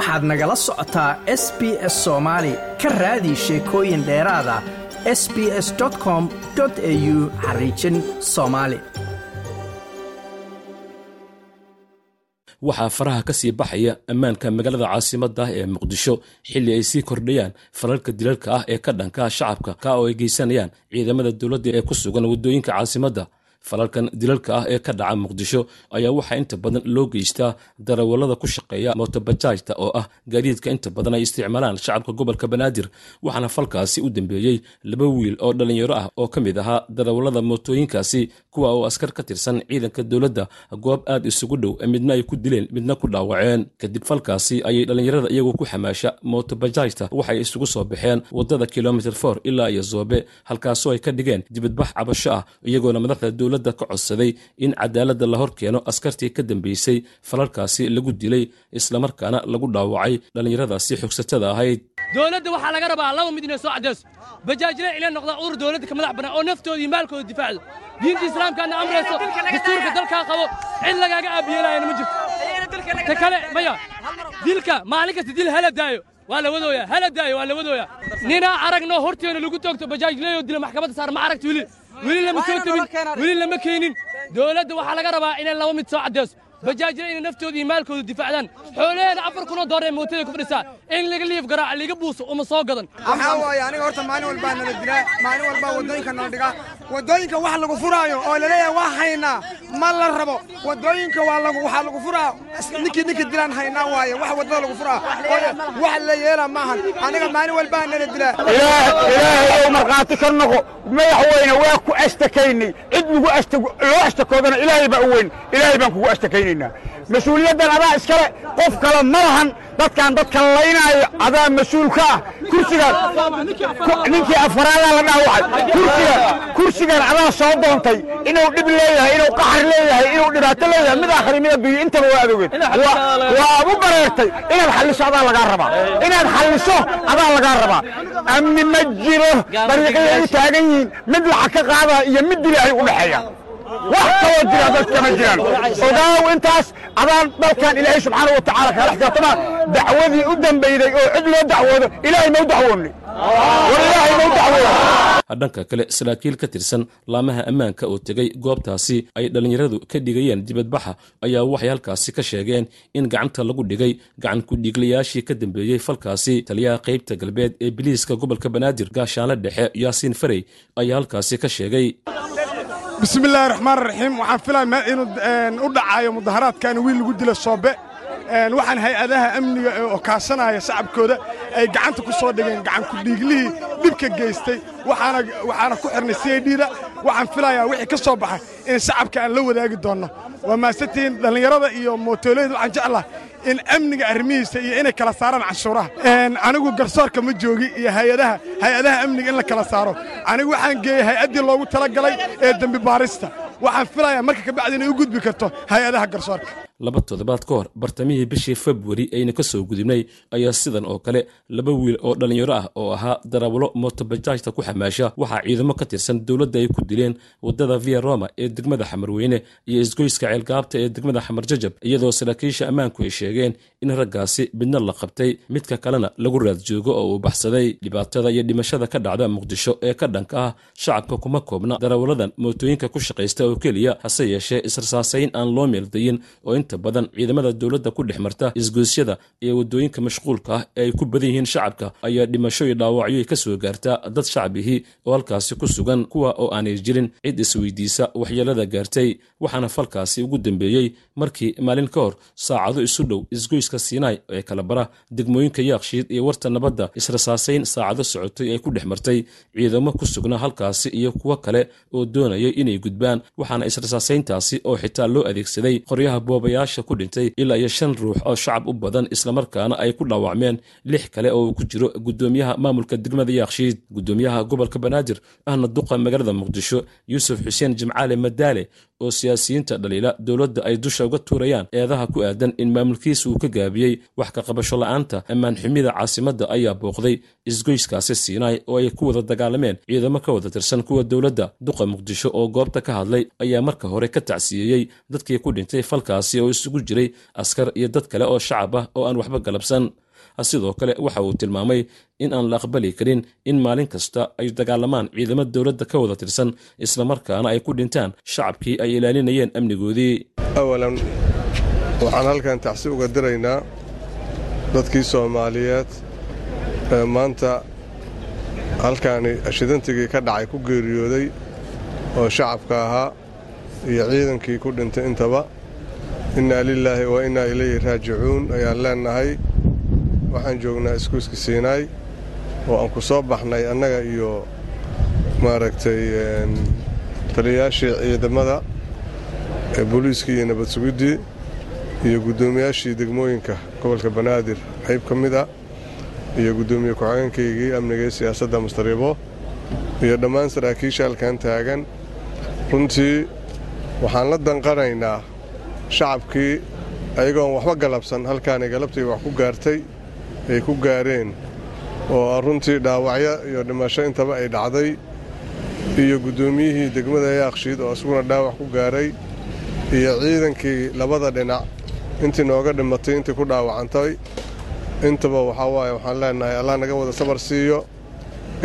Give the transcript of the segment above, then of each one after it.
waxaad nagala socotaa s b s soomaali ka raadi sheekooyin dheeraada s b s com au xariijin soomaali waxaa faraha ka sii baxaya ammaanka magaalada caasimadda ee muqdisho. Xilli ay sii kordhayaan falalka dilalka ah ee ka dhanka shacabka ka oo ay geysanayaan ciidamada dowladda ee ku sugan waddooyinka caasimadda falalkan dilalka ah ee ka dhaca muqdisho ayaa waxaa inta badan loo geystaa darawallada ku shaqeeya mootobajaajta oo ah gaadiidka inta badan ay isticmaalaan shacabka gobolka banaadir waxaana falkaasi u dambeeyey laba wiil oo dhallinyaro ah oo ka mid ahaa darawallada mootooyinkaasi kuwa oo askar ka tirsan ciidanka dowladda goob aad isugu dhow midna ay ku dileen midna ku dhaawaceen. Kadib falkaasi ayay dhallinyarada iyagoo ku xamaasha mootobajaajta waxay isugu soo baxeen waddada kilomitir for ilaa iyo zoobe halkaasoo ay ka dhigeen dibadbax cabasho ah iyagoona madaxda dowladda ka codsaday in cadaaladda la hor keeno askartii ka dambeysay. Falalkaasi lagu dilay islamarkaana lagu dhaawacay dhallinyaradaasi xogsatada ahayd dowladda waxaa laga rabaa laba mid inay soo caddayso bajaajle inay noqdaan udur dowladda ka madax bannaan oo naftooda iyo maalkooda difaacdo. Diinta islaamkaadna amrayso dastuurka dalkaa qabo cid lagaaga aabiyeelaayana ma jirto. Ta kale maya dilka maalin kasta dil hala daayo. Waa la wadooyaa hala daayo waa la wadooyaa. Ninaa aragno horteena lagu toogto bajaajleeyoo dila maxkamadda saar ma aragto weli? Weli lama soo tebin weli lama keenin. Dowladda waxaa laga rabaa inay laba mid soo caddayso bajaajle inay naftooda iyo maalkooda difaacdaan. Xoolaheeda afar kunoo door ee mootada ku fadhisaa. In laga liif garaaca liga buuso uma soo gadan. Waxaa waaye aniga horta maalin walbaa nala dilaa maalin walbaa waddooyinka nala dhigaa waddooyinka wax lagu furaayo oo la leeyahay waa haynaa. Ma la rabo. Waddooyinka waa lagu waxaa lagu furaa. Ninkii ninkii dilaan haynaa waaye wax waddada lagu furaa. Wax la yeela maahan. Aniga maalin walbaa nala dilaa ilaahay ou markhaati ka noqo madaxweyne waa ku ashtakaynay cid lagu loo ashtakoodana ilaahay baa u weyn. Ilaahay baan kugu ashtakaynay mas'uuliyaddan adaa iskale. Qof kale ma lahan dadkan dadka laynaayo adaa mas'uul ka ah kursigaan ninkii afaraadaa la dhaawacay kursigan kursigan adaa soo doontay. Inuu dhib leeyahay inuu qaxar leeyahay inuu dhibaato leeyahay. Mid aakhri mid adduunye intaba waa adoogeen waa u bareertay. Inaad xalliso adaa lagaa rabaa. Inaad xalliso adaa lagaa rabaa. Amni ma jiro. Dariiqyay u taagan yihiin. Mid lacag ka qaadaa iyo mid dili ay u dhexeeyaan wax kaloo jira dadka ma jiraan. Ogaaw intaas adaan dalkan ilaahay subxaana wa tacaala kala xisaabtamaa dacwadii u dambeyday oo cid loo dacwoodo ilaahay mau dacwooda dhanka kale saraakiil ka tirsan laamaha ammaanka oo tegey goobtaasi ay dhallinyaradu ka dhigayeen dibadbaxa ayaa waxay halkaasi ka sheegeen in gacanta lagu dhigay gacan ku-dhiiglayaashii ka dambeeyey falkaasi. Taliyaha qaybta galbeed ee biliiska gobolka banaadir gaashaanle dhexe yaasiin farey ayaa halkaasi ka sheegay bismillaahi raxmaan raxiim waxaan filaya inuu u dhacaayo mudaharaadkan wiil lagu dilo soobe waxaan hay'adaha amniga oo kaashanaya shacabkooda ay gacanta ku soo dhigeen gacan ku-dhiiglihii dhibka geystay. Waxaana ku xirnay c i d-da. Waxaan filayaa wixii ka soo baxay in shacabka aan la wadaagi doonno waa maasantihiin dhallinyarada iyo mootoolayda waxaan jeclaha in amniga arrimihiisa iyo inay kala saaraan canshuuraha. Anigu garsoorka ma joogi iyo hayadaha hay'adaha amniga in la kala saaro. Anigu waxaan geeyey hay'addii loogu talagalay ee dembi baarista. Waxaan filayaa marka kabacdi inay u gudbi karto hay'adaha garsoorka laba toddobaad ka hor bartamihii bishii februari ayna ka soo gudubnay ayaa sidan oo kale laba wiil oo dhallinyaro ah oo ahaa darawalo mootobajaajta ku xamaasha. Waxaa ciidamo ka tirsan dowladda ay ku dileen waddada via roma ee degmada xamarweyne iyo isgoyska ceelgaabta ee degmada xamar jajab iyadoo saraakiisha ammaanku ay sheegeen in raggaasi midna la qabtay midka kalena lagu raad joogo oo uu baxsaday. Dhibaatada iyo dhimashada ka dhacda muqdisho ee ka dhanka ah shacabka kuma koobna. Darawalladan mootooyinka ku shaqaysta oo keliya hase yeeshee israsaasayn aan loo meeldayin oo inta badan ciidamada dowladda ku dhex marta isgoysyada iyo waddooyinka mashquulka ah ee ay ku badan yihiin shacabka ayaa dhimasho iyo dhaawacyo ka soo gaartaa dad shacbihii oo halkaasi ku sugan kuwa oo aanay jirin cid isweydiisa waxyeelada gaartay waxaana falkaasi ugu dambeeyey markii maalin ka hor saacado isu dhow isgoyska siinaay ee kala bara degmooyinka yaakshiid iyo warta nabadda israsaasayn saacado socotay ay ku dhex martay ciidamo ku sugnaa halkaasi iyo kuwo kale oo doonayay inay gudbaan waxaana israsaasayntaasi oo xitaa loo adeegsaday qoryaha boobayaasha ku dhintay ilaa iyo shan ruux oo shacab u badan islamarkaana ay ku dhaawacmeen lix kale oo uu ku jiro guddoomiyaha maamulka degmada yaakshiid guddoomiyaha gobolka banaadir ahna duqa magaalada muqdisho yuusuf xuseen jimcaale madaale oo siyaasiyiinta dhaliila dowladda ay dusha uga tuurayaan eedaha ku aadan in maamulkiisa uu ka gaabiyey wax ka qabasho la'aanta ammaan xumida caasimadda ayaa booqday isgoyskaasi siinaay oo ay ku wada dagaalameen ciidamo ka wada tirsan kuwa dowladda. Duqa muqdisho oo goobta ka hadlay ayaa marka hore ka tacsiyeeyey dadkii ku dhintay falkaasi oo isugu jiray askar iyo dad kale oo shacab ah oo aan waxba galabsan. Sidoo kale waxa uu tilmaamay in aan la aqbali karin in maalin kasta ay dagaalamaan ciidamo dowladda ka wada tirsan islamarkaana ay ku dhintaan shacabkii ay ilaalinayeen amnigoodii. Awalan waxaan halkan tacsi uga diraynaa dadkii soomaaliyeed ee maanta halkaani ashidantigii ka dhacay ku geeriyooday oo shacabka ahaa iyo ciidankii ku dhintay intaba innaa lilaahi wa innaa ilayhi raajicuun ayaan leennahay waxaan joognaa iskuuska siinaay oo aan ku soo baxnay annaga iyo maaragtay taliyayaashii ciidamada ee booliiskii iyo nabad sugiddii iyo guddoomiyaashii degmooyinka gobolka banaadir. Qayb ka mid ah iyo guddoomiye ku-xigeenkaygii amniga ee siyaasadda mustaribo iyo dhammaan saraakiisha halkan taagan. Runtii waxaan la danqanaynaa shacabkii ayagoon waxba galabsan halkaanay galabtii wax ku gaartay ay ku gaareen oo runtii dhaawacyo iyo dhimasho intaba ay dhacday iyo guddoomiyihii degmada yaakshiid oo isaguna dhaawac ku gaaray iyo ciidankii labada dhinac. Intii nooga dhimatay intii ku dhaawacantay intaba waxaa waaye waxaan leennahay allah naga wada sabar siiyo.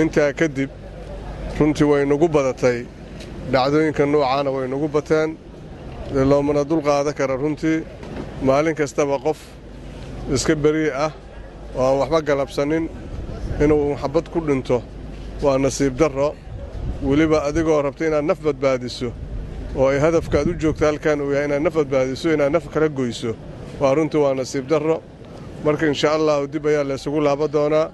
Intaa kadib runtii way nagu badatay dhacdooyinka noocaana way nagu bateen loomana dulqaada kara runtii maalin kastaba qof iska berii ah oo aan waxba galabsanin inuu xabad ku dhinto waa nasiib darro. Weliba adigoo rabta inaad naf badbaadiso oo ay hadafkaad u joogto halkan uu yahay inaad naf badbaadiso inaad naf kala goyso waa runtii waa nasiib darro. Marka insha allahu dib ayaa laysugu laaba doonaa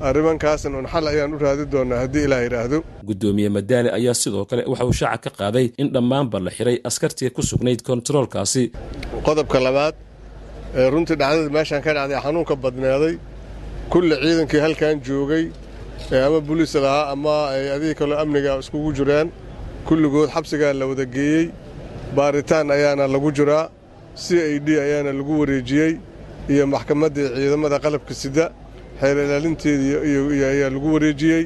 arrimankaasna un xal ayaan u raadi doonnaa haddii ilaah yidhaahdo. Guddoomiye madaale ayaa sidoo kale waxa uu shaaca ka qaaday in dhammaanba la xiray askartii ku sugnayd kontaroolkaasi qodobka labaad ee runtii dhacdada meeshaan ka dhacday xanuunka badneeday kulli ciidankii halkan joogay ee ama buliis lahaa ama ay adigii kaloo amniga iskugu jiraan kulligood xabsigaa la wada geeyey baaritaan ayaana lagu jiraa c i d ayaana lagu wareejiyey iyo maxkamaddii ciidamada qalabka sida xeer ilaalinteedii ayaa lagu wareejiyey.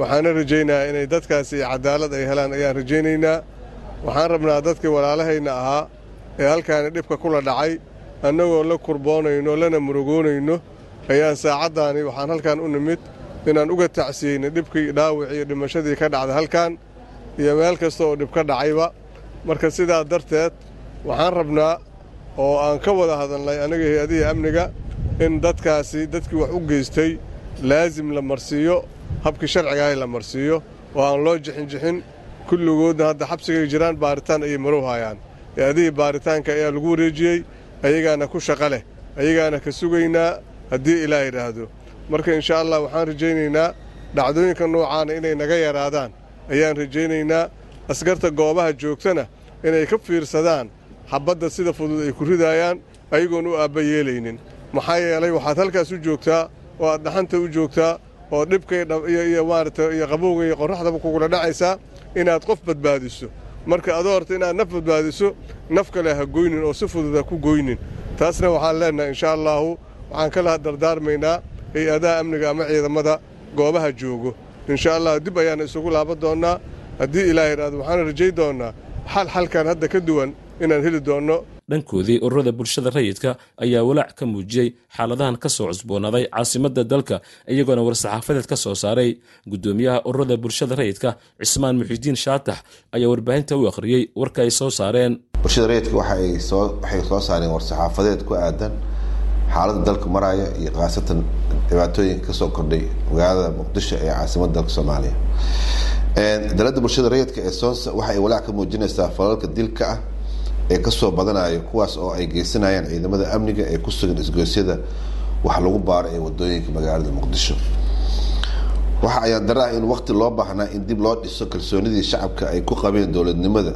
Waxaana rajaynayaa inay dadkaasi cadaalad ay helaan ayaan rajaynaynaa. Waxaan rabnaa dadkii walaalahayna ahaa ee halkaani dhibka kula dhacay annagoo la kurboonayno lana murugoonayno ayaan saacaddaani waxaan halkan u nimid inaan uga tacsiyeyna dhibkii dhaawicii iyo dhimashadii ka dhacday halkan iyo meel kasta oo dhib ka dhacayba. Marka sidaa darteed waxaan rabnaa oo aan ka wada hadalnay anaga hay'adihii amniga in dadkaasi dadkii wax u geystay laasim la marsiiyo habkii sharcigaah la marsiiyo oo aan loo jixinjixin kulligoodna hadda xabsigay jiraan baaritaan ayay marow hayaan. Hay'adihii baaritaanka ayaa lagu wareejiyey ayagaana ku shaqa leh ayagaana ka sugaynaa haddii ilaah yidhaahdo. Marka insha allah waxaan rajaynaynaa dhacdooyinka noocaana inay naga yaraadaan. Ayaan rajaynaynaa askarta goobaha joogtana inay ka fiirsadaan xabbadda sida fudud ay ku ridaayaan ayagoon u aabba yeelaynin maxaa yeelay waxaad halkaas u joogtaa oo aad dhaxanta u joogtaa oo dhibka iyo maarata iyo qabowga iyo qorraxdaba kugula dhacaysaa inaad qof badbaadiso. Marka adoo horta inaad naf badbaadiso naf kale ha goynin oo si fudud ha ku goynin. Taasna waxaan leennahay insha allaahu waxaan kala dardaarmaynaa hay'adaha amniga ama ciidamada goobaha joogo. Insha allah dib ayaana isugu laaban doonnaa. Haddii ilaah yidhaahdo waxaana rajay doonnaa. Xal xalkan hadda ka duwan inaan heli doonno dhankoodii ururada bulshada rayidka ayaa walaac ka muujiyey xaaladahan ka soo cusboonaaday caasimadda dalka iyagoona war-saxaafadeed ka soo saaray. Guddoomiyaha ururada bulshada rayidka cismaan muxidiin shaatax ayaa warbaahinta u akhriyey warka ay soo saareen. Bulshada rayidka waxay soo saareen war-saxaafadeed ku aadan xaaladda dalka maraya iyo khaasatan dhibaatooyinka ka soo kordhay magaalada muqdisho ee caasimadda dalka soomaaliya. Dalada bulshada rayidka ee soonsa waxa ay walaac ka muujinaysaa falalka dilka ah ee ka soo badanayo kuwaas oo ay geysanayaan ciidamada amniga ee ku sugan isgoosyada wax lagu baaro ee waddooyinka magaalada muqdisho. Waxa ayaan dara ah in waqti loo baahnaa in dib loo dhiso kalsoonidii shacabka ay ku qabeen dowladnimada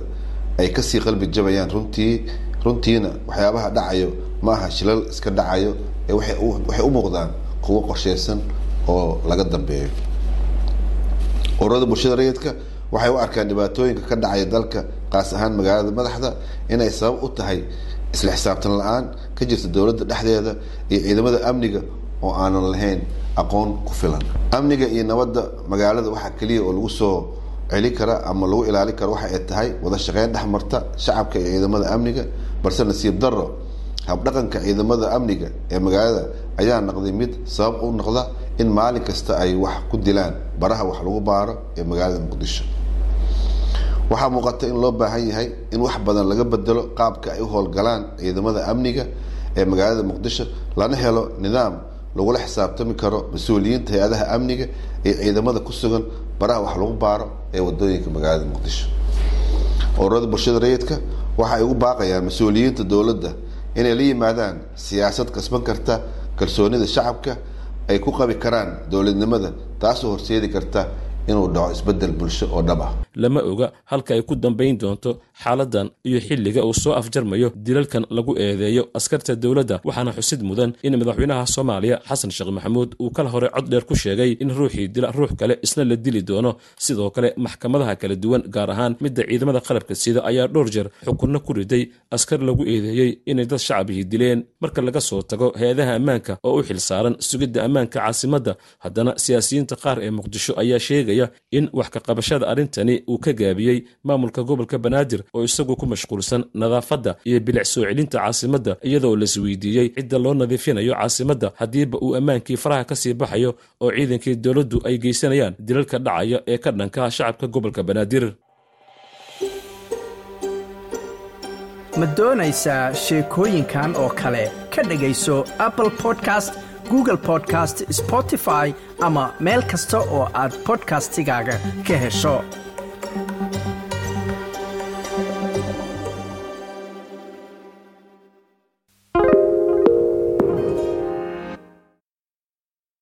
ay ka sii qalbi jabayaan runtii runtiina waxyaabaha dhacayo ma aha shilal iska dhacayo ee waxay u muuqdaan kuwo qorsheysan oo laga dambeeyo. Ururada bulshada rayidka waxay u arkaan dhibaatooyinka ka dhacaya dalka qaas ahaan magaalada madaxda inay sabab u tahay isla xisaabtan la'aan ka jirta dowladda dhexdeeda iyo ciidamada amniga oo aanan lahayn aqoon ku filan. Amniga iyo nabadda magaalada waxaa keliya oo lagu soo celi kara ama lagu ilaali karo waxa ay tahay wada shaqeyn dhex marta shacabka iyo ciidamada amniga balse nasiib darro habdhaqanka ciidamada amniga ee magaalada ayaa noqday mid sabab u noqda in maalin kasta ay wax ku dilaan baraha wax lagu baaro ee magaalada muqdisho waxaa muuqata in loo baahan yahay in wax badan laga bedelo qaabka ay u howlgalaan ciidamada amniga ee magaalada muqdisho lana helo nidaam lagula xisaabtami karo mas'uuliyiinta hay'adaha amniga iyo ciidamada ku sugan baraha wax lagu baaro ee waddooyinka magaalada muqdisho. Ururada bulshada rayidka waxa ay ugu baaqayaan mas'uuliyiinta dowladda inay la yimaadaan siyaasad kasban karta kalsoonida shacabka ay ku qabi karaan dowladnimada taasoo horseedi karta inuu dhaco isbeddel bulsho oo dhab ah lama oga halka ay ku dambayn doonto xaaladan iyo xilliga uu soo afjarmayo dilalkan lagu eedeeyo askarta dowladda waxaana xusid mudan in madaxweynaha soomaaliya xasan sheekh maxamuud uu kala hore cod dheer ku sheegay in ruuxii dila ruux kale isna la dili doono. Sidoo kale maxkamadaha kala duwan gaar ahaan midda ciidamada qalabka sida ayaa dhowr jeer xukunno ku riday askar lagu eedeeyey inay dad shacabihii dileen. Marka laga soo tago hay'adaha ammaanka oo u xilsaaran sugidda ammaanka caasimadda haddana siyaasiyiinta qaar ee muqdisho ayaa sheegaya in wax ka qabashada arrintani uu ka gaabiyey maamulka gobolka banaadir oo isagu ku mashquulsan nadaafadda iyo bilic soo celinta caasimadda iyadoo lasweydiiyey cidda loo nadiifinayo caasimadda haddiiba uu ammaankii faraha ka sii baxayo oo ciidankii dowladdu ay geysanayaan dilalka dhacaya ee ka dhanka shacabka gobolka banaadir. Ma doonaysaa sheekooyinkan oo kale? Ka dhegayso apple podcast google podcast spotify ama meel kasta oo aad bodkastigaaga ka hesho